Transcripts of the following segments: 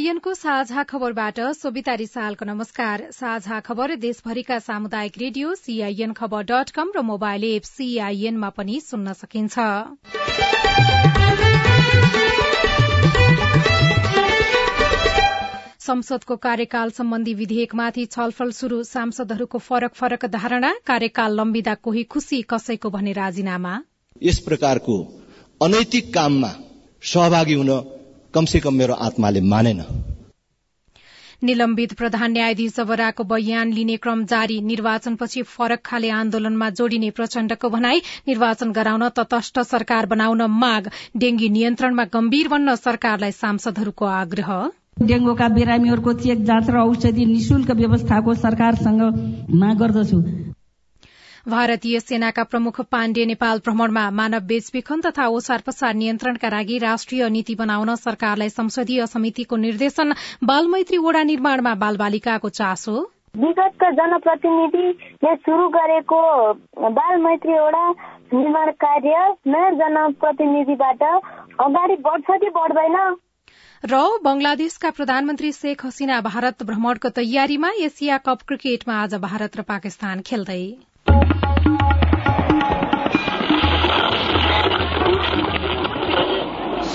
सीआईएनको साझा खबरबाट सोभिता रिसालको नमस्कार। साझा खबर देशभरिका सामुदायिक रेडियो सीआईएन खबर डट कम र मोबाइल एप सीआईएनमा पनि सुन्न सकिन्छ। संसदको कार्यकाल सम्बन्धी विधेयकमाथि छलफल शुरू सांसदहरूको फरक फरक धारणा। कार्यकाल लम्बिँदा कोही खुशी कसैको भने राजीनामा। यस प्रकारको अनैतिक काममा सहभागी हुन कमसे कम मेरो आत्माले मानेन। निलम्बित प्रधान न्यायाधीश जबराको बयान लिने क्रम जारी। निर्वाचनपछि फरक खाले आन्दोलनमा जोडिने प्रचण्डको भनाई निर्वाचन गराउन तटस्थ सरकार बनाउन माग। डेंगी नियन्त्रणमा गम्भीर बन्न सरकारलाई सांसदहरूको आग्रह। डेंगूका बिरामीहरूको चेक जाँच र औषधि निशुल्क व्यवस्थाको सरकारसँग माग गर्दछु। भारतीय सेनाका प्रमुख पाण्डे नेपाल भ्रमणमा मानव बेचबिखन तथा ओसार पसार नियन्त्रणका लागि राष्ट्रिय नीति बनाउन सरकारलाई संसदीय समितिको निर्देशन बालमैत्री वडा निर्माणमा बालबालिकाको चासो विगतका जनप्रतिनिधिले शुरू गरेको बाल मैत्री वडा निर्माण कार्य नयाँ जनप्रतिनिधिबाट अगाडि बढ्छ कि बढ्दैन? र बंगलादेशका प्रधानमन्त्री शेख हसिना भारत भ्रमणको तयारीमा एसिया कप क्रिकेटमा आज भारत र पाकिस्तान खेल्दै।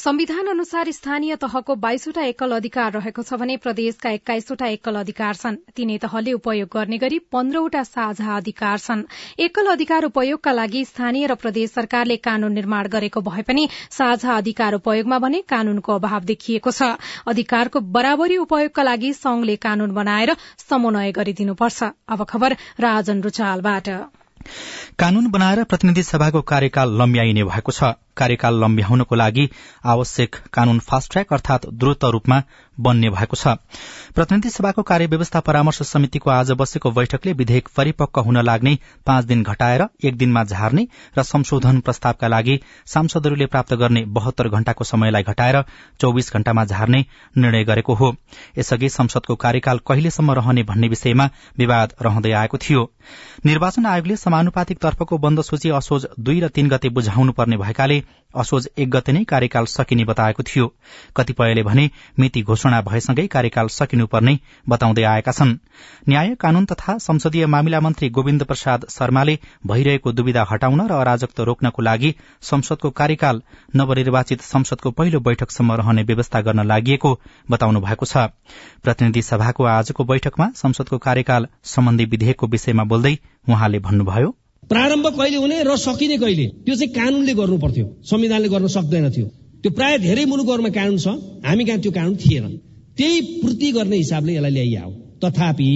संविधान अनुसार स्थानीय तहको बाइसवटा एकल अधिकार रहेको छ भने प्रदेशका एक्काइसवटा एकल अधिकार छन्। तीनै तहले उपयोग गर्ने गरी पन्ध्रवटा साझा अधिकार छन्। एकल अधिकार उपयोगका लागि स्थानीय र प्रदेश सरकारले कानून निर्माण गरेको भए पनि साझा अधिकार उपयोगमा भने कानूनको अभाव देखिएको छ। अधिकारको बराबरी उपयोगका लागि संघले कानून बनाएर समन्वय गरिदिनुपर्छ। कानून बनाएर प्रतिनिधि सभाको कार्यकाल लम्ब्याइने भएको छ। कार्यकाल लम्ब्याउनको लागि आवश्यक कानून फास्ट ट्र्याक अर्थात द्रुत रूपमा बन्ने भएको छ। प्रतिनिधि सभाको कार्यव्यवस्था परामर्श समितिको आज बसेको बैठकले विधेयक परिपक्व हुन लाग्ने पाँच दिन घटाएर एक दिनमा झार्ने र संशोधन प्रस्तावका लागि सांसदहरूले प्राप्त गर्ने बहत्तर घण्टाको समयलाई घटाएर चौविस घण्टामा झार्ने निर्णय गरेको हो। यसअघि संसदको कार्यकाल कहिलेसम्म रहने भन्ने विषयमा विवाद रहँदै आएको थियो। निर्वाचन आयोगले समानुपातिक तर्फको बन्द सूची असोज दुई र तीन गते बुझाउनु पर्ने असोज एक गते नै कार्यकाल सकिने बताएको थियो। कतिपयले भने मिति घोषणा भएसँगै कार्यकाल सकिनुपर्ने बताउँदै आएका छन्। न्याय कानून तथा संसदीय मामिला मन्त्री गोविन्द प्रसाद शर्माले भइरहेको दुविधा हटाउन र अराजकता रोक्नको लागि संसदको कार्यकाल नवनिर्वाचित संसदको पहिलो बैठकसम्म रहने व्यवस्था गर्न लागि बताउनु भएको छ। प्रतिनिधि सभाको आजको बैठकमा संसदको कार्यकाल सम्बन्धी विधेयकको विषयमा बोल्दै उहाँले भन्नुभयो प्रारम्भ कहिले हुने र सकिने कहिले? त्यो चाहिँ कानूनले गर्नु पर्थ्यो। संविधानले गर्न सक्दैन थियो त्यो प्राय धेरै मुलुकहरूमा कानून छ। हामी कहाँ त्यो कानून थिएन। त्यही पूर्ति गर्ने हिसाबले यसलाई ल्याइआओ तथापि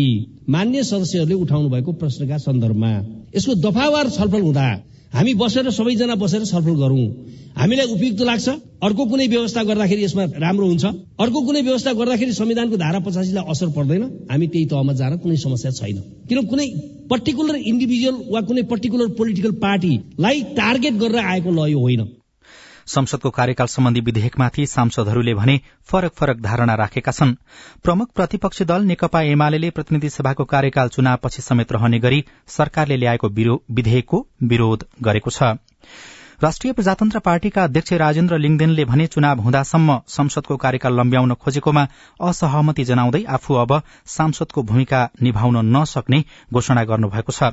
मान्य सदस्यहरूले उठाउनु भएको प्रश्नका सन्दर्भमा यसको दफावार छलफल हुँदा हामी बसेर सबैजना बसेर छलफल गरौं। हामीलाई उपयुक्त लाग्छ अर्को कुनै व्यवस्था गर्दाखेरि यसमा राम्रो हुन्छ। अर्को कुनै व्यवस्था गर्दाखेरि संविधानको धारा पचासीलाई असर पर्दैन। हामी त्यही तहमा जान कुनै समस्या छैन। किन कुनै पर्टिकुलर इन्डिभिजुअल वा कुनै पर्टिकुलर पोलिटिकल पार्टीलाई टार्गेट गरेर आएको ल यो होइन। संसदको कार्यकाल सम्बन्धी विधेयकमाथि सांसदहरूले भने फरक फरक धारणा राखेका छन्। प्रमुख प्रतिपक्षी दल नेकपा एमाले प्रतिनिधि सभाको कार्यकाल चुनावपछि समेत रहने गरी सरकारले ल्याएको विधेयकको विरोध गरेको छ। राष्ट्रिय प्रजातन्त्र पार्टीका अध्यक्ष राजेन्द्र लिङदेनले भने चुनाव हुँदासम्म संसदको कार्यकाल लम्ब्याउन खोजेकोमा असहमति जनाउँदै आफू अब सांसदको भूमिका निभाउन नसक्ने घोषणा गर्नुभएको छ।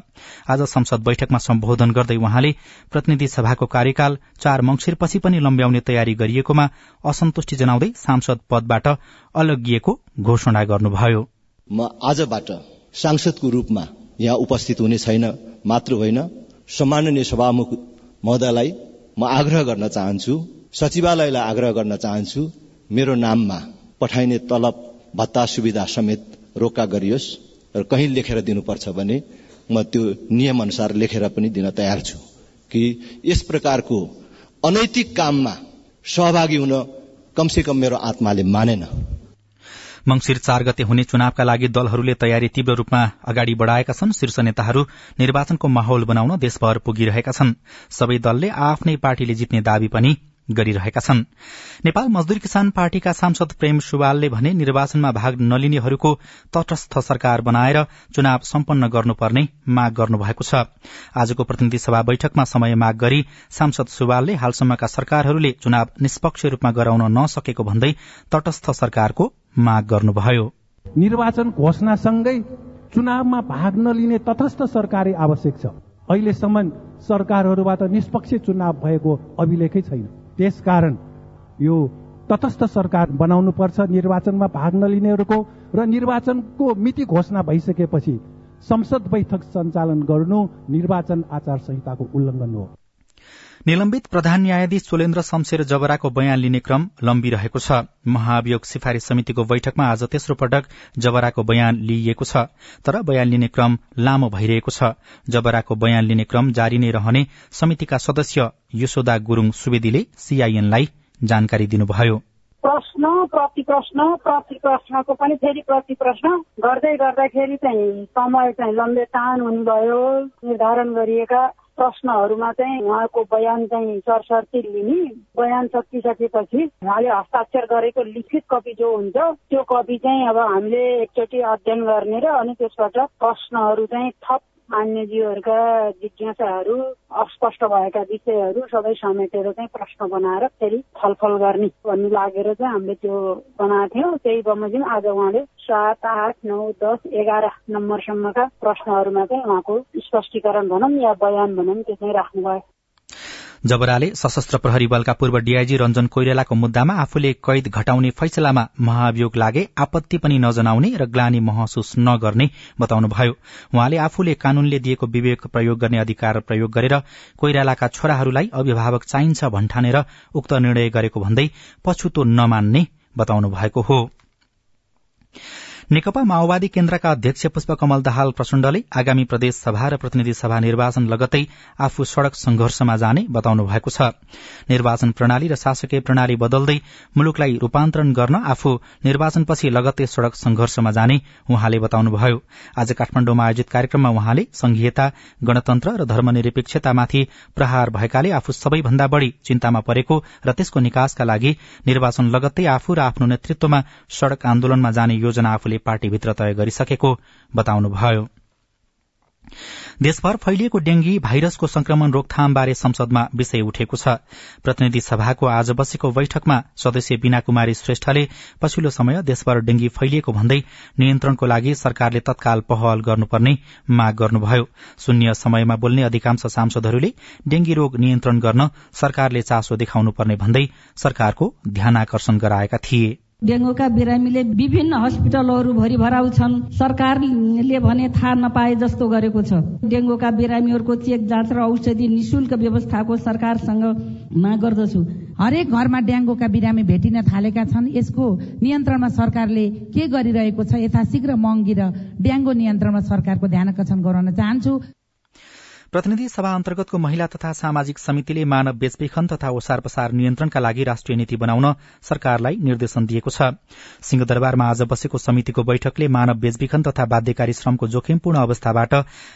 आज संसद बैठकमा सम्बोधन गर्दै उहाँले प्रतिनिधि सभाको कार्यकाल चार मंगिरपछि पनि लम्ब्याउने तयारी गरिएकोमा असन्तुष्टि जनाउँदै सांसद पदबाट अलगिएको घोषणा गर्नुभयो। म आजबाट सांसदको रूपमा यहाँ उपस्थित हुने छैन मात्र होइन सम्माननीय सभामुख महोदयलाई म आग्रह गर्न चाहन्छु सचिवालयलाई आग्रह गर्न चाहन्छु मेरो नाममा पठाइने तलब भत्ता सुविधा समेत रोक्का गरियोस् र कहीँ लेखेर दिनुपर्छ भने म त्यो नियम अनुसार लेखेर पनि दिन तयार छु। कि यस प्रकारको अनैतिक काममा सहभागी हुन कमसे कम मेरो आत्माले मानेन। मंगिर चार गते हुने चुनावका लागि दलहरूले तयारी तीव्र रूपमा अगाडि बढ़ाएका छन्। शीर्ष नेताहरू निर्वाचनको माहौल बनाउन देशभर पुगिरहेका छन्। सबै दलले आफ्नै पार्टीले जित्ने दावी पनि गरिरहेका छन्। नेपाल मजदूर किसान पार्टीका सांसद प्रेम सुवालले भने निर्वाचनमा भाग नलिनेहरूको तटस्थ सरकार बनाएर चुनाव सम्पन्न गर्नुपर्ने माग गर्नुभएको छ। आजको प्रतिनिधि सभा बैठकमा समय माग गरी सांसद सुवालले हालसम्मका सरकारहरूले चुनाव निष्पक्ष रूपमा गराउन नसकेको भन्दै तटस्थ सरकारको माग गर्नुभयो। निर्वाचन घोषणासँगै चुनावमा भाग नलिने तटस्थ सरकारै आवश्यक छ। अहिलेसम्म सरकारहरूबाट निष्पक्ष चुनाव भएको अभिलेखै छैन। त्यसकारण यो तटस्थ सरकार बनाउनु पर्छ निर्वाचनमा भाग नलिनेहरूको र निर्वाचनको मिति घोषणा भइसकेपछि संसद बैठक सञ्चालन गर्नु निर्वाचन आचार संहिताको उल्लंघन हो। निलम्बित प्रधान न्यायाधीश चोलेन्द्र शमशेर जबराको बयान लिने क्रम लम्बिरहेको छ। महाभियोग सिफारिश समितिको बैठकमा आज तेस्रो पटक जबराको बयान लिइएको छ। तर बयान लिने क्रम लामो भइरहेको छ। जबराको बयान लिने क्रम जारी नै रहने समितिका सदस्य यशोदा गुरूङ सुवेदीले सीआईएनलाई जानकारी दिनुभयो। प्रश्न प्रति प्रश्न प्रति प्रश्नको पनि फेरि प्रति प्रश्न गर्दै गर्दाखेरि चाहिँ समय चाहिँ लम्बे टान हुनुभयो। निर्धारण गरिएका प्रश्नहरूमा चाहिँ उहाँको बयान चाहिँ सरसर्ती लिने बयान सकिसकेपछि उहाँले हस्ताक्षर गरेको लिखित कपी जो हुन्छ त्यो कपी चाहिँ अब हामीले एकचोटि अध्ययन गर्ने र अनि त्यसबाट प्रश्नहरू चाहिँ थप मान्यजीहरूका जिज्ञासाहरू अस्पष्ट भएका विषयहरू सबै समेटेर चाहिँ प्रश्न बनाएर फेरि छलफल गर्ने भन्ने लागेर चाहिँ हामीले त्यो बनाएको थियौँ। त्यही बमोजिम आज उहाँले सात आठ नौ दस एघार नम्बरसम्मका प्रश्नहरूमा चाहिँ उहाँको स्पष्टीकरण भनौँ या बयान भनौँ त्यो चाहिँ राख्नुभयो। जबराले सशस्त्र प्रहरी बलका पूर्व डीआईजी रञ्जन कोइरालाको मुद्दामा आफूले कैद घटाउने फैसलामा महाभियोग लागे आपत्ति पनि नजनाउने र ग्लानी महसुस नगर्ने बताउनुभयो। उहाँले आफूले कानूनले दिएको विवेक प्रयोग गर्ने अधिकार प्रयोग गरेर कोइरालाका छोराहरूलाई अभिभावक चाहिन्छ भन्ठानेर उक्त निर्णय गरेको भन्दै पछुतो नमान्ने बताउनु भएको हो। नेकपा माओवादी केन्द्रका अध्यक्ष पुष्पकमल दाहाल प्रचण्डले आगामी प्रदेश सभा र प्रतिनिधि सभा निर्वाचन लगतै आफू सड़क संघर्षमा जाने बताउनु भएको छ। निर्वाचन प्रणाली र शासकीय प्रणाली बदल्दै मुलुकलाई रूपान्तरण गर्न आफू निर्वाचनपछि लगतै सड़क संघर्षमा जाने उहाँले बताउनुभयो। आज काठमाण्डुमा आयोजित कार्यक्रममा उहाँले संघीयता गणतन्त्र र धर्मनिरपेक्षतामाथि प्रहार भएकाले आफू सबैभन्दा बढ़ी चिन्तामा परेको र त्यसको निकासका लागि निर्वाचन लगत्तै आफू र आफ्नो नेतृत्वमा सड़क आन्दोलनमा जाने योजना आफूले पार्टीभित्र तय गरिसकेको बताउनुभयो। देशभर फैलिएको डेंगी भाइरसको संक्रमण रोकथामबारे संसदमा विषय उठेको छ। प्रतिनिधि सभाको आज बसेको बैठकमा सदस्य बीना कुमारी श्रेष्ठले पछिल्लो समय देशभर डेंगी फैलिएको भन्दै नियन्त्रणको लागि सरकारले तत्काल पहल गर्नुपर्ने माग गर्नुभयो। शून्य समयमा बोल्ने अधिकांश सांसदहरूले डेंगी रोग नियन्त्रण गर्न सरकारले चासो देखाउनुपर्ने भन्दै सरकारको ध्यानकर्षण गराएका थिए। डेङ्गुका बिरामीले विभिन्न हस्पिटलहरू भरिभराउ छन् सरकारले भने थाहा नपाए जस्तो गरेको छ। डेङ्गुका बिरामीहरूको चेक जाँच र औषधि निशुल्क व्यवस्थाको सरकारसँग माग गर्दछु। हरेक घरमा डेङ्गुका बिरामी भेटिन थालेका छन्। यसको नियन्त्रणमा सरकारले के गरिरहेको छ यथाशीघ्र महँगी र डेङ्गु नियन्त्रणमा सरकारको ध्यान आकर्षण गराउन चाहन्छु। प्रतिनिधि सभा अन्तर्गतको महिला तथा सामाजिक समितिले मानव बेचबिखन तथा ओसार पसार नियन्त्रणका लागि राष्ट्रिय नीति बनाउन सरकारलाई निर्देशन दिएको छ। सिंहदरबारमा आज बसेको समितिको बैठकले मानव बेचबिखन तथा बाध्यकारी श्रमको जोखिमपूर्ण अवस्थाबाट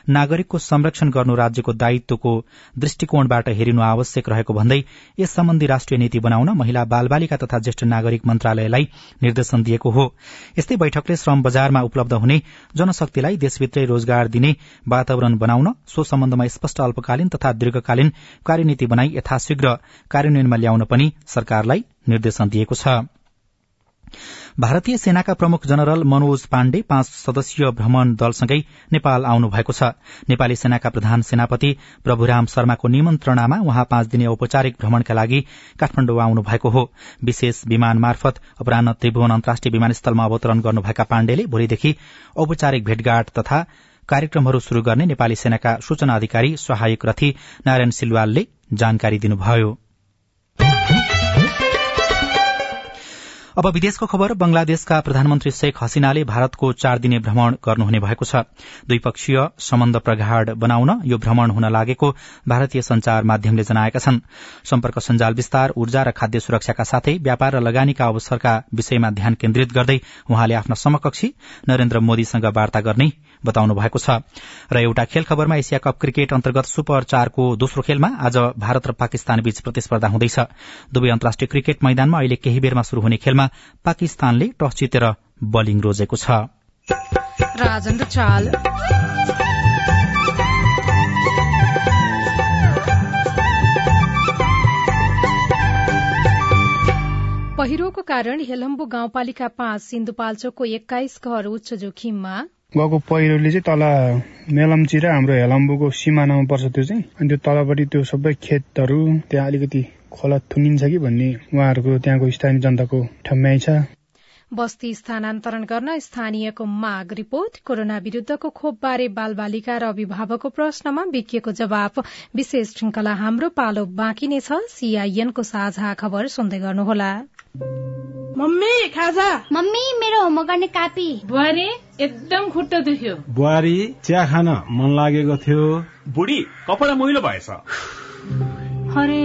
नागरिकको संरक्षण गर्नु राज्यको दायित्वको दृष्टिकोणबाट हेरिनु आवश्यक रहेको भन्दै यस सम्बन्धी राष्ट्रिय नीति बनाउन महिला बालबालिका तथा ज्येष्ठ नागरिक मन्त्रालयलाई निर्देशन दिएको हो। यस्तै बैठकले श्रम बजारमा उपलब्ध हुने जनशक्तिलाई देशभित्रै रोजगार दिने वातावरण बनाउन सो सम्बन्धमा स्पष्ट अल्पकालीन तथा दीर्घकालीन कार्यनीति बनाई यथाशीघ्र कार्यान्वयनमा ल्याउन पनि सरकारलाई निर्देशन दिएको छ। भारतीय सेनाका प्रमुख जनरल मनोज पाण्डे पाँच सदस्यीय भ्रमण दलसँगै नेपाल आउनु भएको छ। नेपाली सेनाका प्रधान सेनापति प्रभुराम शर्माको निमन्त्रणामा उहाँ पाँच दिने औपचारिक भ्रमणका लागि काठमाण्डु आउनु भएको हो। विशेष विमान मार्फत अपरान्ह त्रिभुवन अन्तर्राष्ट्रिय विमानस्थलमा अवतरण गर्नुभएका पाण्डेले भोलिदेखि औपचारिक भेटघाट तथा कार्यक्रमहरू शुरू गर्ने नेपाली सेनाका सूचना अधिकारी सहायक रथी नारायण सिलवालले जानकारी दिनुभयो। अब विदेशको खबर बंगलादेशका प्रधानमन्त्री शेख हसिनाले भारतको चार दिने भ्रमण गर्नुहुने भएको छ। द्विपक्षीय सम्बन्ध प्रगाढ़ बनाउन यो भ्रमण हुन लागेको भारतीय संचार माध्यमले जनाएका छन्। सम्पर्क सञ्जाल विस्तार ऊर्जा र खाद्य सुरक्षाका साथै व्यापार र लगानीका अवसरका विषयमा ध्यान केन्द्रित गर्दै उहाँले आफ्ना समकक्षी नरेन्द्र मोदीसँग वार्ता गर्ने बताउनु भएको छ। र एउटा खेल खबरमा एसिया कप क्रिकेट अन्तर्गत सुपर चारको दोस्रो खेलमा आज भारत र पाकिस्तान बीच प्रतिस्पर्धा हुँदैछ। दुवै अन्तर्राष्ट्रिय क्रिकेट मैदानमा अहिले केही बेरमा शुरू हुने खेलमा पाकिस्तानले टस जितेर बलिङ रोजेको छ। पहिरोको कारण हेलम्बु गाउँपालिका पाँच सिन्धुपाल्चोकको एक्काइस घर उच्च जोखिममा। गएको पहिरोले चाहिँ तल मेलम्ची र हाम्रो हेलम्बुको सिमानामा पर्छ त्यो चाहिँ। अनि त्यो तलपट्टि त्यो सबै खेतहरू त्यहाँ अलिकति खोला थुनिन्छ कि भन्ने उहाँहरूको त्यहाँको स्थानीय जनताको ठम्याइ छ। बस्ती स्थानान्तरण गर्न स्थानीयको माग रिपोर्ट। कोरोना विरूद्धको खोपबारे बालबालिका र अभिभावकको प्रश्नमा विकिएको जवाब। विशेष श्रृंखला हाम्रो पालो बाँकी नै छ। सीआईएनको साझा खबर सुन्दै गर्नुहोला। मम्मी खाजा? मम्मी मेरो होमवर्क गर्ने कापी। बुहारी एकदम खुट्टा दुख्यो। बुहारी चिया खान मन लागेको थियो। बुढी कपडा मैलो भएछ। अरे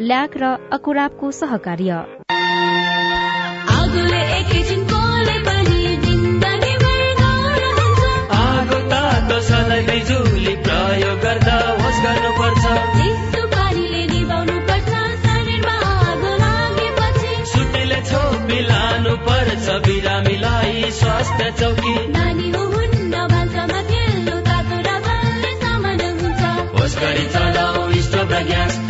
ल्याक र अकुराबको सहकार्य। प्रयोग गर्दा होस् गर्नुपर्छ। सुटीले छोपी लानु पर्छ बिरामीलाई स्वास्थ्य चौकी। होस् गरी स्टोभ र ग्यास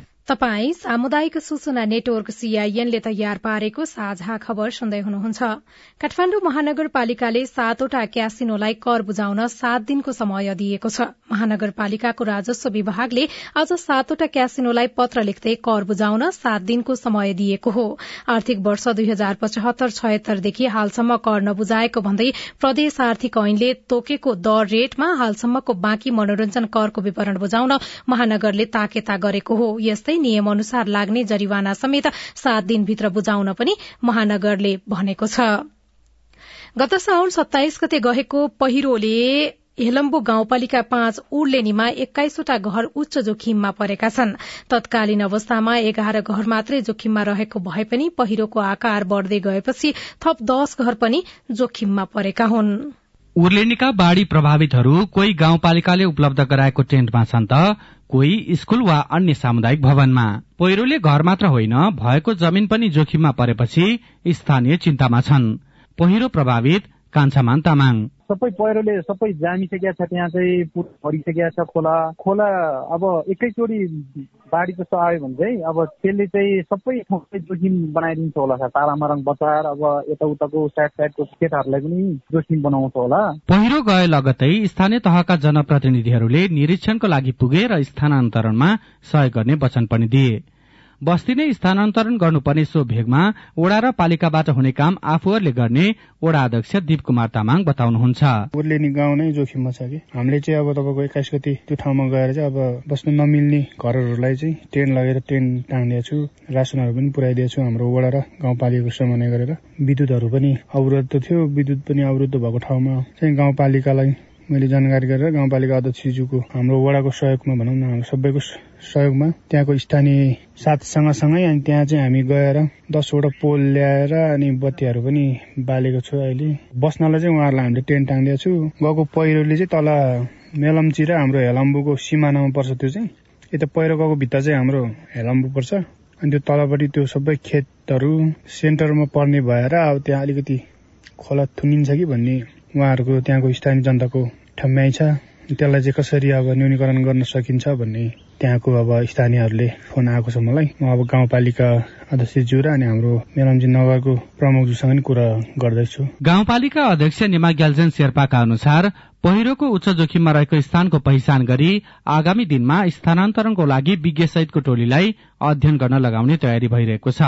तपाई सामुदायिक सूचना नेटवर्क सीआईएनले तयार पारेको साझा खबर सुन्दै हुनुहुन्छ। काठमाण्डु महानगरपालिकाले सातवटा क्यासिनोलाई कर बुझाउन सात दिनको समय दिएको छ। महानगरपालिकाको राजस्व विभागले आज सातवटा क्यासिनोलाई पत्र लेख्दै कर बुझाउन सात दिनको समय दिएको हो। आर्थिक वर्ष दुई हजार पचहत्तर छयत्तरदेखि हालसम्म कर नबुझाएको भन्दै प्रदेश आर्थिक ऐनले तोकेको दर रेटमा हालसम्मको बाँकी मनोरञ्जन करको विवरण बुझाउन महानगरले ताकेता गरेको हो। यस्तै नियम अनुसार लाग्ने जरिवाना समेत सात दिनभित्र बुझाउन पनि महानगरले भनेको छ। गत साउन सत्ताइस गते गएको पहिरोले हेलम्बु गाउँपालिका पाँच उर्लेनीमा एक्काइसवटा घर उच्च जोखिममा परेका छन्। तत्कालीन अवस्थामा एघार घर मात्रै जोखिममा रहेको भए पनि पहिरोको आकार बढ़दै गएपछि थप दश घर पनि जोखिममा परेका हुन्। उर्लेनीका बाढ़ी प्रभावितहरू कोही गाउँपालिकाले उपलब्ध गराएको टेन्टमा छन् त कोही स्कूल वा अन्य सामुदायिक भवनमा। पहिरोले घर मात्र होइन भएको जमिन पनि जोखिममा परेपछि स्थानीय चिन्तामा छन्। पहिरो प्रभावित कान्छामान तामाङ। सबै पहिरोले सबै जामिसकेका छ त्यहाँ चाहिँ भरिसकेका छ खोला। खोला अब एकैचोटि बाढी जस्तो आयो भने चाहिँ अब त्यसले चाहिँ सबै ठाउँ जोखिम बनाइदिन्छ होला सर। तारामारङ बचार अब यताउताको साइड साइडको केटाहरूलाई पनि जोखिम बनाउँछ होला। पहिरो गए लगतै स्थानीय तहका जनप्रतिनिधिहरूले निरीक्षणको लागि पुगे र स्थानान्तरणमा सहयोग गर्ने वचन पनि दिए। बस्ती नै स्थानान्तरण गर्नुपर्ने सो भेगमा ओडा र पालिकाबाट हुने काम आफूहरूले गर्ने ओडा अध्यक्ष दिप कुमार तामाङ बताउनुहुन्छ। उर्लेनी गाउँ नै जोखिममा छ कि? हामीले चाहिँ अब तपाईँको एक्काइस गति त्यो ठाउँमा गएर चाहिँ अब बस्न नमिल्ने घरहरूलाई चाहिँ टेन्ट लगेर टेन्ट टाङ्दिएको छु रासनहरू पनि पुऱ्याइदिएको छु हाम्रो वडा र गाउँपालिकाको समन्वय गरेर। विद्युतहरू पनि अवरुद्ध थियो विद्युत पनि अवरुद्ध भएको ठाउँमा चाहिँ गाउँपालिकालाई मैले जानकारी गरेर गाउँपालिका अध्यक्षज्यूको हाम्रो वडाको सहयोगमा भनौँ न हाम्रो सबैको सहयोगमा त्यहाँको स्थानीय साथसँग सँगै अनि त्यहाँ चाहिँ हामी गएर दसवटा पोल ल्याएर अनि बत्तीहरू पनि बालेको छु अहिले। बस्नलाई चाहिँ उहाँहरूलाई हामीले टेन्ट टाङ्दिएको छु। गएको पहिरोले चाहिँ तल मेलम्ची र हाम्रो हेलम्बुको सिमानामा पर्छ त्यो चाहिँ। यता पहिरो गएको भित्ता चाहिँ हाम्रो हेलम्बु पर्छ। अनि त्यो तलपट्टि त्यो सबै खेतहरू सेन्टरमा पर्ने भएर अब त्यहाँ अलिकति खोला थुनिन्छ कि भन्ने उहाँहरूको त्यहाँको स्थानीय जनताको ठम्याइ छ। त्यसलाई चाहिँ कसरी अब न्यूनीकरण गर्न सकिन्छ भन्ने त्यहाँको अब स्थानीयहरूले फोन आएको छ मलाई। म अब गाउँपालिका अध्यक्षज्यू र अनि हाम्रो मेलम्जी नगरको प्रमुखज्यूसँग पनि कुरा गर्दैछु। गाउँपालिका अध्यक्ष निमा ग्याल्जेन शेर्पाका अनुसार पहिरोको उच्च जोखिममा रहेको स्थानको पहिचान गरी आगामी दिनमा स्थानान्तरणको लागि विज्ञ सहितको टोलीलाई अध्ययन गर्न लगाउने तयारी भइरहेको छ।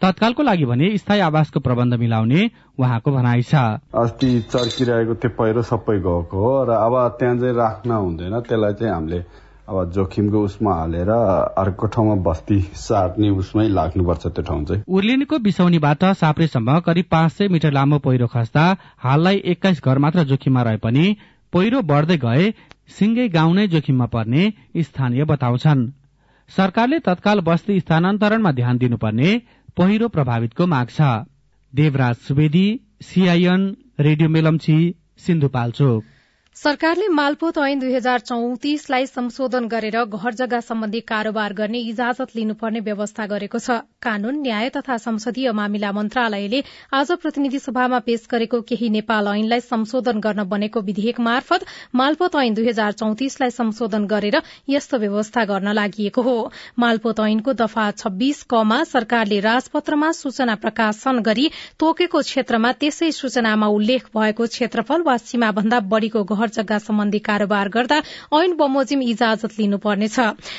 तत्कालको लागि भने स्थायी आवासको प्रबन्ध मिलाउने उहाँको भनाइ छ। अस्ति चर्किरहेको त्यो पहिरो सबै गएको हो र अब त्यहाँ चाहिँ राख्न हुँदैन त्यसलाई चाहिँ हामीले अब जोखिमको उसमा हालेर अर्को ठाउँमा बस्ती साट्ने उसमै लाग्नुपर्छ त्यो ठाउँ चाहिँ। उर्लिनीको बिसौनीबाट साप्रेसम्म करिब पाँच सय मिटर लामो पहिरो खस्दा हाललाई एक्काइस घर मात्र जोखिममा रहे पनि पहिरो बढ्दै गए सिंगै गाउँ नै जोखिममा पर्ने स्थानीय बताउँछन्। सरकारले तत्काल बस्ती स्थानान्तरणमा ध्यान दिनुपर्ने पहिरो प्रभावितको माग छ। Devraj Subedi CIN radio Melamchi Sindhupalchok. सरकारले मालपोत ऐन दुई हजार चौतिसलाई संशोधन गरेर घर जग्गा सम्बन्धी कारोबार गर्ने इजाजत लिनुपर्ने व्यवस्था गरेको छ। कानून न्याय तथा संसदीय मामिला मन्त्रालयले आज प्रतिनिधि सभामा पेश गरेको केही नेपाल ऐनलाई संशोधन गर्न बनेको विधेयक मार्फत मालपोत ऐन दुई हजार चौतिसलाई संशोधन गरेर यस्तो व्यवस्था गर्न लागि हो। मालपोत ऐनको दफा छब्बीस कमा सरकारले राजपत्रमा सूचना प्रकाशन गरी तोकेको क्षेत्रमा त्यसै सूचनामा उल्लेख भएको क्षेत्रफल वा सीमा भन्दा बढ़ीको घर जग्गा सम्बन्धी कारोबार गर्दा ऐन बमोजिम इजाजत लिनुपर्नेछ।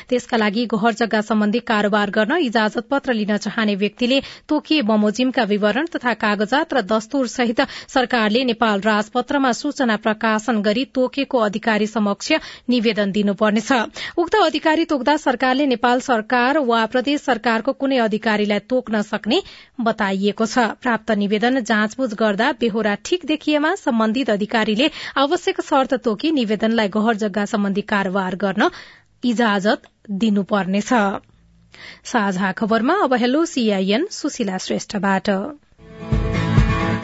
त्यसका लागि घर जग्गा सम्बन्धी कारोबार गर्न इजाजत पत्र लिन चाहने व्यक्तिले तोकिए बमोजिमका विवरण तथा कागजात र दस्तुर सहित सरकारले नेपाल राजपत्रमा सूचना प्रकाशन गरी तोकेको अधिकारी समक्ष निवेदन दिनुपर्नेछ। उक्त अधिकारी तोक्दा सरकारले नेपाल सरकार वा प्रदेश सरकारको कुनै अधिकारीलाई तोक्न सक्ने बताइएको छ। प्राप्त निवेदन जाँचबुझ गर्दा बेहोरा ठिक देखिएमा सम्बन्धित अधिकारीले आवश्यक शर्त तोकी निवेदनलाई गहर जग्गा सम्बन्धी कारोबार गर्न इजाजत दिनुपर्नेछ। साझा खबरमा अब हेलो सीआईएन सुशीला श्रेष्ठबाट।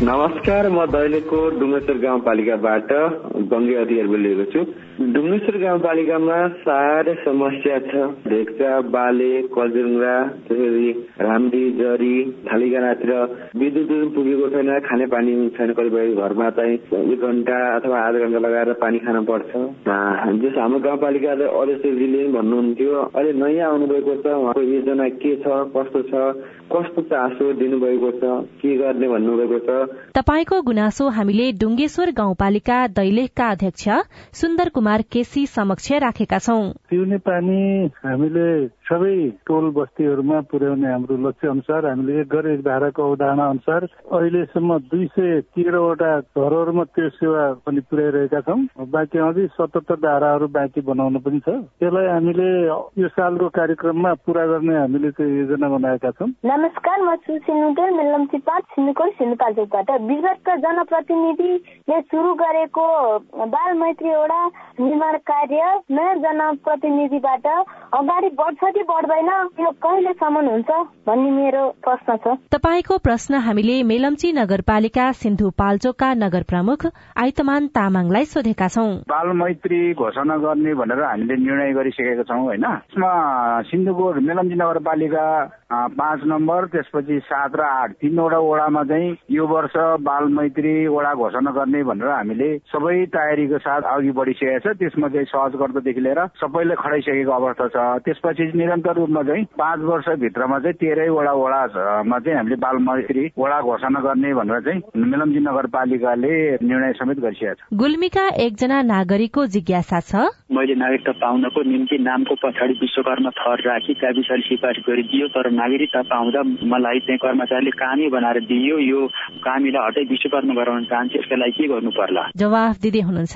नमस्कार म दैलेखको डुङ्गेश्वर गाउँपालिकाबाट गङ्गे अधिकारी बोलिरहेको छु। डुङ्गेश्वर गाउँपालिकामा साह्रै समस्या छ ढेक्चा बाले कजुङ्गा त्यसरी रामडी जरी थालिगानातिर विद्युत पुगेको छैन खाने पानी छैन कतिपय घरमा चाहिँ एक घन्टा अथवा आधा घन्टा लगाएर पानी खान पर्छ जस हाम्रो गाउँपालिकाले अध्यक्षजीले भन्नुहुन्थ्यो अहिले नयाँ आउनुभएको छ उहाँको योजना के छ कस्तो छ कस्तो चासो दिनुभएको छ के गर्ने भन्नुभएको छ तपाईँको गुनासो हामीले डुङ्गेश्वर गाउँपालिका दैलेखका अध्यक्ष सुन्दर कुमार केसी समक्ष राखेका छौं। पिउने पानी हामीले सबै टोल बस्तीहरूमा पुर्याउने हाम्रो लक्ष्य अनुसार हामीले एक घर एक धाराको अवधारणा अनुसार अहिलेसम्म दुई सय तेह्रवटा घरहरूमा त्यो सेवा पनि पुर्याइरहेका छौँ। बाँकी अझै सतहत्तर धाराहरू बाँकी बनाउनु पनि छ। त्यसलाई हामीले यो सालको कार्यक्रममा पुरा गर्ने हामीले चाहिँ योजना बनाएका छौँ। नमस्कार म सिन्धुपाल्चोकबाट विगतका जनप्रतिनिधिले सुरु गरेको बाल मैत्री एउटा निर्माण कार्य नयाँ जनप्रतिनिधिबाट अगाडि बढ्छ कि बढ्दैन यो कहिलेसम्म हुन्छ भन्ने मेरो प्रश्न छ। तपाईँको प्रश्न हामीले मेलम्ची नगरपालिका सिन्धुपाल्चोकका नगर प्रमुख आइतमान तामाङलाई सोधेका छौँ। बाल मैत्री घोषणा गर्ने भनेर हामीले निर्णय गरिसकेका छौँ होइन? यसमा सिन्धुकोट मेलम्ची नगरपालिका पाँच नम्बर त्यसपछि सात र आठ तीनवटा वडामा चाहिँ यो वर्ष बाल मैत्री वडा घोषणा गर्ने भनेर हामीले सबै तयारीको साथ अघि बढिसकेका छ त्यसमा चाहिँ सहज गर्दादेखि लिएर सबैले खडाइसकेको अवस्था छ। त्यसपछि निरन्तर रूपमा चाहिँ पाँच वर्षभित्रमा चाहिँ तेह्रैवटा वडामा चाहिँ हामीले बाल मैत्री वडा घोषणा गर्ने भनेर चाहिँ मेलम्ची नगरपालिकाले निर्णय समेत गरिसकेको छ। गुल्मीका एकजना नागरिकको जिज्ञासा छ। मैले नागरिकता पाउनको निम्ति नामको पछाडि विश्वकर्मा थर राखी गाविसले सिफारिस गरिदियो तर नागरिकता पाउँदा मलाई चाहिँ कर्मचारीले कामी बनाएर दियो। यो कामीलाई हटाइ विश्वकर्मा गराउन चाहन्छु यसका लागि के गर्नु पर्ला जवाफ दिँदै हुनुहुन्छ।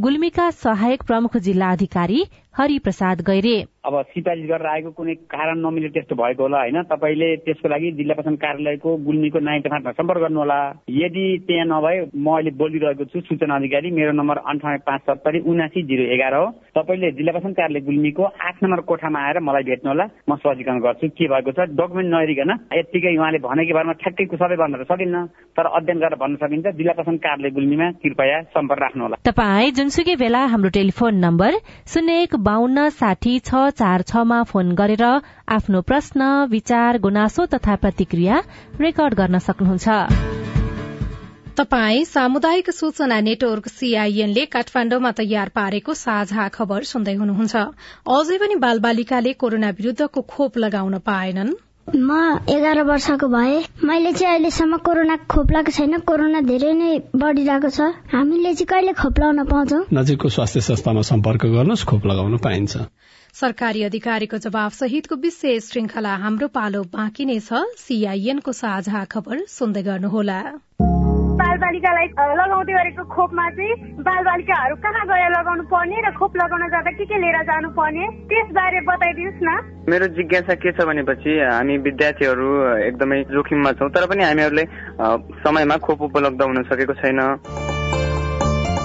गुल्मीका सहायक प्रमुख जिल्ला अधिकारी हरिप्रसाद गैरे। अब सिफारिस गरेर आएको कुनै कारण नमिले त्यस्तो भएको होला होइन? तपाईँले त्यसको लागि जिल्ला प्रशासन कार्यालयको गुल्मीको नाइन्टी फाइभमा सम्पर्क गर्नुहोला। यदि त्यहाँ नभए म अहिले बोलिरहेको छु सूचना अधिकारी मेरो नम्बर अन्ठानब्बे पाँच सत्तरी उनासी जिरो एघार हो। तपाईँले जिल्ला प्रशासन कार्यालय गुल्मीको आठ नम्बर कोठामा आएर मलाई भेट्नुहोला। म सजीकरण गर्छु। के भएको छ? डकुमेन्ट नहेरिकन यत्तिकै उहाँले भनेको बारेमा ठ्याक्कै सबै भन्न सकिन्न तर अध्ययन गरेर भन्न सकिन्छ। जिल्ला प्रशासन कार्यालय गुल्मीमा कृपया सम्पर्क राख्नुहोला। तपाईँ जुनसुकै बेला हाम्रो टेलिफोन नम्बर शून्य एक बान्न साठी छ चार छमा फोन गरेर आफ्नो प्रश्न विचार गुनासो तथा प्रतिक्रिया रेकर्ड गर्न सक्नुहुन्छ। तपाई सामुदायिक सूचना नेटवर्क सीआईएनले काठमाण्डुमा तयार पारेको साझा खबर सुन्दै हुनुहुन्छ। अझै पनि बालबालिकाले कोरोना विरूद्धको खोप लगाउन पाएनन्। म एघार वर्षको भए मैले चाहिँ अहिलेसम्म कोरोना खोप लगाएको छैन। कोरोना धेरै नै बढ़िरहेको छ। हामीले चाहिँ कहिले खोप लगाउन पाउँछौ? नजिकको स्वास्थ्य संस्थामा सम्पर्क गर्नुहोस् खोप लगाउन पाइन्छ। सरकारी अधिकारीको जवाब सहितको विशेष श्रृंखला हाम्रो पालो बाँकी नै छ। सीआईएनको साझा खबर सुन्दै गर्नुहोला। बालबालिकालाई लगाउँदै गरेको खोपमा चाहिँ बालबालिकाहरू कहाँ गएर लगाउनु पर्ने र खोप लगाउन जाँदा के के लिएर जानु पर्ने त्यसबारे बताइदिनुहोस् न। मेरो जिज्ञासा के छ भनेपछि हामी विद्यार्थीहरू एकदमै जोखिममा छौँ तर पनि हामीहरूले समयमा खोप उपलब्ध हुन सकेको छैन।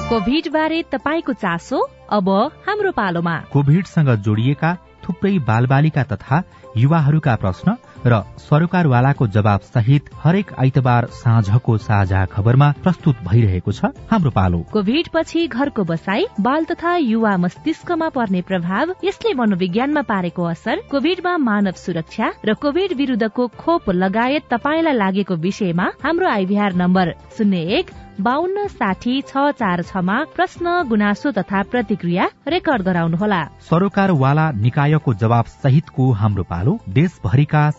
कोभिड बारे तपाईँको चासो? अब हाम्रो पालोमा कोभिडसँग जोडिएका थुप्रै बालबालिका तथा युवाहरूका प्रश्न र सरकारवालाको जवाब सहित हरेक आइतबार साँझको साझा खबरमा प्रस्तुत भइरहेको छ हाम्रो पालो। कोभिड पछि घरको बसाई बाल तथा युवा मस्तिष्कमा पर्ने प्रभाव यसले मनोविज्ञानमा पारेको असर कोभिडमा मानव सुरक्षा र कोभिड विरूद्धको खोप लगायत तपाईँलाई लागेको विषयमा हाम्रो आइभीआर नम्बर शून्य एक बान्न साठी छ चार छमा प्रश्न गुनासो तथा प्रतिक्रिया रेकर्ड गराउनुहोला। सरोकारवाला निकायको जवाब सहितको हाम्रो पालो देशभरिका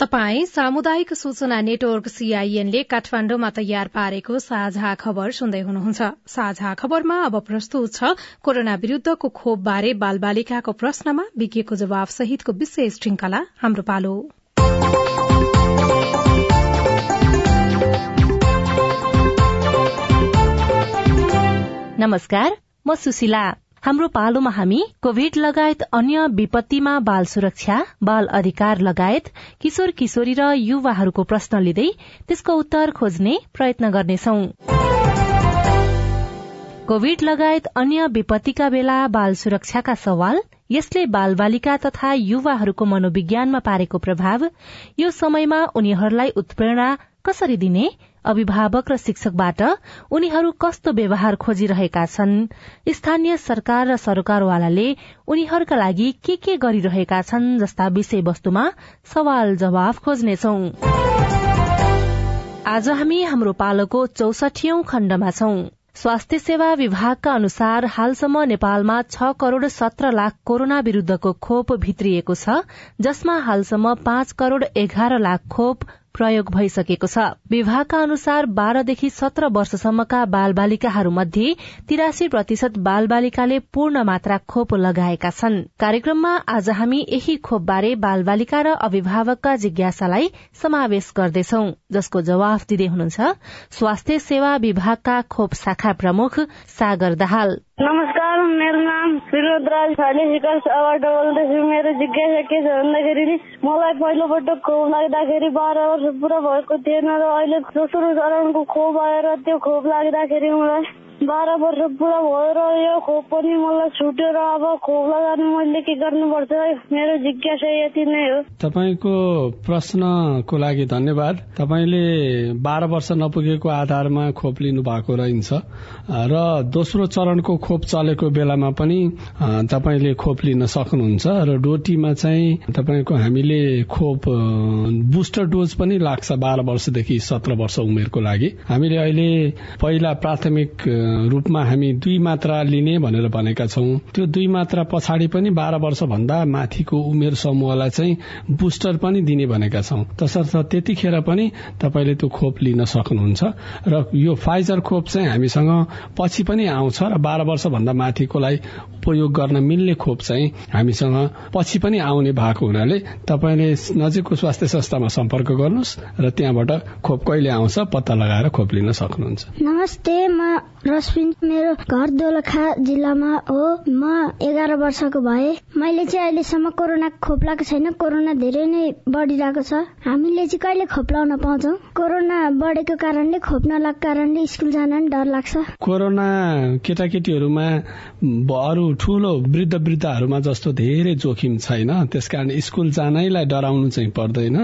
तपाई सामुदायिक सूचना नेटवर्क सीआईएनले काठमाण्डुमा तयार पारेको साझा खबर सुन्दै हुनुहुन्छ। साझा खबरमा अब प्रस्तुत छ कोरोना विरूद्धको खोप बारे बालबालिकाको प्रश्नमा विज्ञको जवाब सहितको विशेष श्रृंखला हाम्रो पालो। नमस्कार म सुशीला। हाम्रो पालोमा हामी कोविड लगायत अन्य विपत्तिमा बाल सुरक्षा बाल अधिकार लगायत किशोर किशोरी र युवाहरूको प्रश्न लिँदै त्यसको उत्तर खोज्ने प्रयत्न गर्नेछौ। कोविड लगायत अन्य विपत्तिका बेला बाल सुरक्षाका सवाल यसले बाल बालिका तथा युवाहरूको मनोविज्ञानमा पारेको प्रभाव यो समयमा उनीहरूलाई उत्प्रेरणा कसरी दिने अभिभावक र शिक्षकबाट उनीहरू कस्तो व्यवहार खोजिरहेका छन्? स्थानीय सरकार र सरकारवालाले उनीहरूका लागि के के गरिरहेका छन् जस्ता विषयवस्तुमा सवाल जवाफ खोज्नेछौ। आज हामी हाम्रो पालोको चौसठीऔं खण्डमा छौं। स्वास्थ्य सेवा विभागका अनुसार हालसम्म नेपालमा छ करोड़ सत्र लाख कोरोना विरूद्धको खोप भित्रिएको छ जसमा हालसम्म पाँच करोड़ एघार लाख खोप प्रयोग भइसकेको छ। विभागका अनुसार बाह्रदेखि सत्र वर्षसम्मका बाल बालिकाहरू मध्ये तिरासी प्रतिशत बाल बालिकाले पूर्ण मात्रा खोप लगाएका छन्। कार्यक्रममा आज हामी यही खोपबारे बाल बालिका र अभिभावकका जिज्ञासालाई समावेश गर्दैछौ जसको जवाफ दिँदै हुनुहुन्छ स्वास्थ्य सेवा विभागका खोप शाखा प्रमुख सागर दाहाल। नमस्कार मेरो नाम फिरोजराज छाले सिकलबाट बोल्दैछु मेरो जिज्ञासा के छ भन्दाखेरि नि मलाई पहिलोपटक खोप लाग्दाखेरि बाह्र वर्ष पुरा भएको थिएन र अहिले दोस्रो चरणको खोप आएर त्यो खोप लाग्दाखेरि मलाई बाह्र वर्ष पुरा भयो र यो खोप मलाई अब खोप मैले के गर्नुपर्छ मेरो जिज्ञासा यति नै हो तपाईँको प्रश्नको लागि धन्यवाद तपाईँले बाह्र वर्ष नपुगेको आधारमा खोप लिनु भएको रहन्छ र दोस्रो चरणको खोप चलेको बेलामा पनि तपाईँले खोप लिन सक्नुहुन्छ र डोटीमा चाहिँ तपाईँको हामीले खोप बुस्टर डोज पनि लाग्छ बाह्र वर्षदेखि सत्र वर्ष उमेरको लागि हामीले अहिले पहिला प्राथमिक रूपमा हामी दुई मात्रा लिने भनेर भनेका छौं। त्यो दुई मात्रा पछाडि पनि बाह्र वर्ष भन्दा माथिको उमेर समूहलाई चाहिँ बुस्टर पनि दिने भनेका छौं। तसर्थ त्यतिखेर पनि तपाईँले त्यो खोप लिन सक्नुहुन्छ र यो फाइजर खोप चाहिँ हामीसँग पछि पनि आउँछ र बाह्र वर्ष भन्दा माथिकोलाई उपयोग गर्न मिल्ने खोप चाहिँ हामीसँग पछि पनि आउने भएको हुनाले तपाईँले नजिकको स्वास्थ्य संस्थामा सम्पर्क गर्नुहोस् र त्यहाँबाट खोप कहिले आउँछ पत्ता लगाएर खोप लिन सक्नुहुन्छ। नमस्ते म रश्मिन मेरो घर दोलखा जिल्लामा हो। म एघार वर्षको भए। मैले चाहिँ अहिलेसम्म कोरोना खोप लगाएको छैन। कोरोना धेरै नै बढ़िरहेको छ। हामीले चाहिँ कहिले खोप लाउन पाउँछौ? कोरोना बढेको कारणले खोप नलागेको कारणले स्कुल जान डर लाग्छ। कोरोना केटाकेटीहरूमा अरू ठूलो वृद्ध वृद्धहरूमा जस्तो धेरै जोखिम छैन। त्यसकारण स्कूल जानैलाई डराउनु चाहिँ पर्दैन।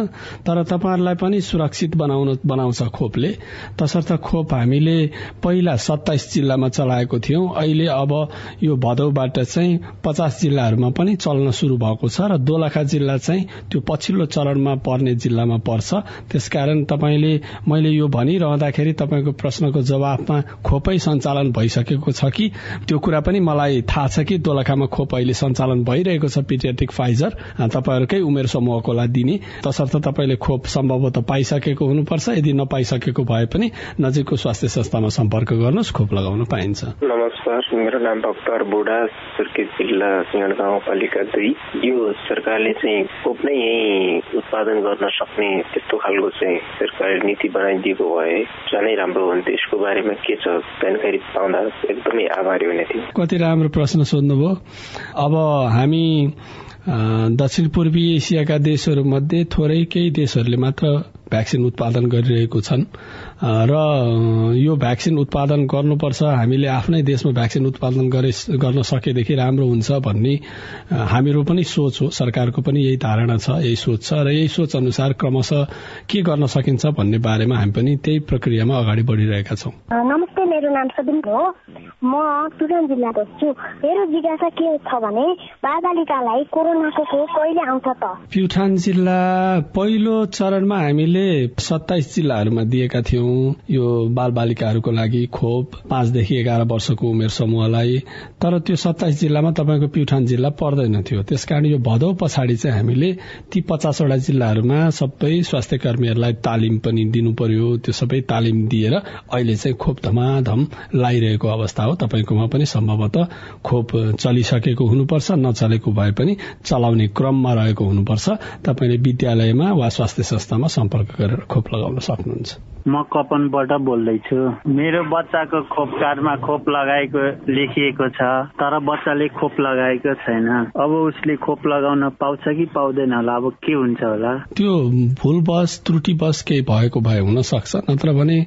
तर तपाईँहरूलाई पनि सुरक्षित बनाउन बनाउँछ खोपले। तसर्थ खोप हामीले पहिला सत्ताइस जिल्लामा चलाएको थियौं। अहिले अब यो भदौबाट चाहिँ पचास जिल्लाहरूमा पनि चल्न शुरू भएको छ र दोलखा जिल्ला चाहिँ त्यो पछिल्लो चरणमा पर्ने जिल्लामा पर्छ। त्यसकारण तपाईँले मैले यो भनिरहँदाखेरि तपाईँको प्रश्नको जवाफमा खोपै सञ्चालन भइसकेको छ कि? त्यो कुरा पनि मलाई थाहा छ कि दोलखामा खोप अहिले सञ्चालन भइरहेको छ पिटियाटिक फाइजर। तपाईँहरूकै उमेर समूहकोलाई दिने। तसर्थ तपाईँले खोप सम्भवतः पाइसकेको हुनुपर्छ। यदि नपाइसकेको भए पनि नजिकको स्वास्थ्य संस्थामा सम्पर्क गर्नुहोस्। खोप लगाउन पाइन्छ। नमस्कार मेरो नाम भक्तर बुढा सुर्खेत जिल्ला सिंहण गाउँपालिका दुई। यो सरकारले चाहिँ खोप नै यही उत्पादन गर्न सक्ने त्यस्तो खालको चाहिँ सरकारले नीति बनाइदिएको भए झनै राम्रो हुन्थ्यो यसको बारेमा के छ जानकारी पाउँदा एकदमै आभारी हुने थियो कति राम्रो प्रश्न सोध्नुभयो। अब हामी दक्षिण पूर्वी एसियाका देशहरूमध्ये थोरै केही देशहरूले मात्र भ्याक्सिन उत्पादन गरिरहेको छन्। र यो भ्याक्सिन उत्पादन गर्नुपर्छ। हामीले आफ्नै देशमा भ्याक्सिन उत्पादन गर्न सकेदेखि राम्रो हुन्छ भन्ने हामीहरू पनि सोच हो। सरकारको पनि यही धारणा छ यही सोच छ। र यही सोच अनुसार क्रमशः के गर्न सकिन्छ भन्ने बारेमा हामी पनि त्यही प्रक्रियामा अगाडि बढ़िरहेका छौँ। नमस्ते मेरो नाम सबिन हो। म तुरन जिल्लाको छु। मेरो जिज्ञासा के छ भने बालबालिकालाई कोरोनाको खोप कहिले आउँछ त? प्युठान जिल्ला पहिलो चरणमा हामीले सत्ताइस जिल्लाहरूमा दिएका थियौं। यो बाल बालिकाहरूको लागि खोप पाँचदेखि एघार वर्षको उमेर समूहलाई। तर त्यो सत्ताइस जिल्लामा तपाईँको प्युठान जिल्ला पर्दैन थियो। त्यसकारण यो भदौ पछाडि चाहिँ हामीले ती पचासवटा जिल्लाहरूमा सबै स्वास्थ्य कर्मीहरूलाई तालिम पनि दिनु पर्यो त्यो सबै तालिम दिएर अहिले चाहिँ खोप धमाधम लगाइरहेको अवस्था हो। तपाईँकोमा पनि सम्भवतः खोप चलिसकेको हुनुपर्छ नचलेको भए पनि चलाउने क्रममा रहेको हुनुपर्छ। तपाईँले विद्यालयमा वा स्वास्थ्य संस्थामा सम्पर्क गरेर खोप लगाउन सक्नुहुन्छ। म कपनबाट बोल्दैछु। मेरो बच्चाको खोप कार्डमा खोप लगाएको लेखिएको छ तर बच्चाले खोप लगाएको छैन। अब उसले खोप लगाउन पाउँछ कि पाउँदैन होला? अब के हुन्छ होला? त्यो भुलवश त्रुटिवश केही भएको भए हुन सक्छ नत्र भने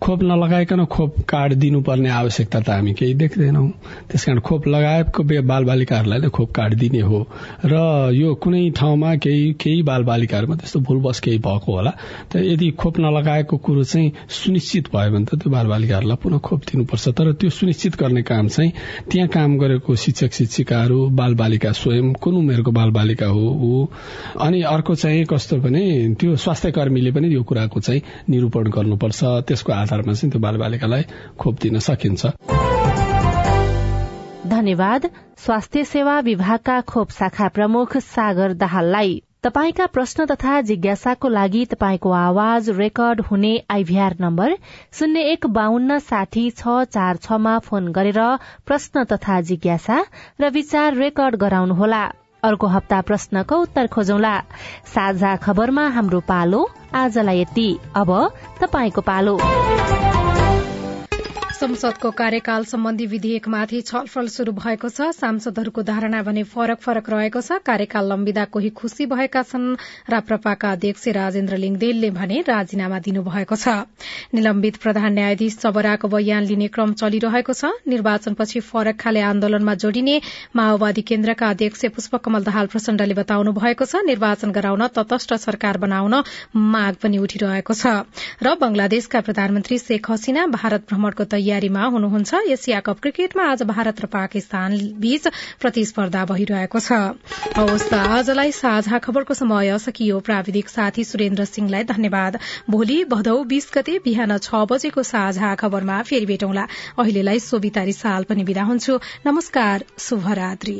खोप नलगाइकन खोप कार्ड दिनुपर्ने आवश्यकता त हामी केही देख्दैनौ। त्यसकारण खोप लगाएको बाल बालिकाहरूलाई खोप कार्ड दिने हो। र यो कुनै ठाउँमा केही केही बाल बालिकाहरूमा त्यस्तो भुलवश केही भएको होला। त यदि खोप नलगाएको कुरो चाहिँ सुनिश्चित भयो भने त त्यो बाल बालिकाहरूलाई पुनः खोप दिनुपर्छ। तर त्यो सुनिश्चित गर्ने काम चाहिँ त्यहाँ काम गरेको शिक्षक शिक्षिकाहरू बाल बालिका स्वयं कुन उमेरको बाल बालिका हो ऊ। अनि अर्को चाहिँ कस्तो भने त्यो स्वास्थ्य कर्मीले पनि यो कुराको चाहिँ निरूपण गर्नुपर्छ। त्यसको आधारमा चाहिँ त्यो बाल बालिकालाई खोप दिन सकिन्छ। धन्यवाद। स्वास्थ्य सेवा विभागका खोप शाखा प्रमुख सागर दाहाललाई। तपाईका प्रश्न तथा जिज्ञासाको लागि तपाईँको आवाज रेकर्ड हुने आइभीआर नम्बर शून्य एक बान्न साठी छ चार छमा फोन गरेर प्रश्न तथा जिज्ञासा र विचार रेकर्ड गराउनुहोला। अर्को हप्ता प्रश्नको उत्तर खोजौला। साझा खबरमा हाम्रो पालो आजलाई यति। अब तपाईँको पालो। संसदको कार्यकाल सम्बन्धी विधेयकमाथि छलफल शुरू भएको छ। सांसदहरूको धारणा भने फरक फरक रहेको छ। कार्यकाल लम्बिदा कोही खुशी भएका छन् राप्रपाका अध्यक्ष राजेन्द्र लिङदेलले भने राजीनामा दिनुभएको छ। निलम्बित प्रधान न्यायाधीश चबराको बयान लिने क्रम चलिरहेको छ। निर्वाचनपछि फरक खाले आन्दोलनमा जोडिने माओवादी केन्द्रका अध्यक्ष पुष्पकमल दाहाल प्रचण्डले बताउनु भएको छ। निर्वाचन गराउन तटस्थ सरकार बनाउन माग पनि उठिरहेको छ। र बंगलादेशका प्रधानमन्त्री शेख हसिना भारत भ्रमणको तयारी तयारीमा हुनुहुन्छ। एसिया कप क्रिकेटमा आज भारत र पाकिस्तान बीच प्रतिस्पर्धा भइरहेको छ। आजलाई साझा खबरको समय सकियो। प्राविधिक साथी सुरेन्द्र सिंहलाई धन्यवाद। भोलि भदौ बीस गते बिहान छ बजेको साझा खबरमा फेरि भेटौँला। अहिलेलाई सोभितारी साल पनि विदा हुन्छु। नमस्कार शुभरात्री।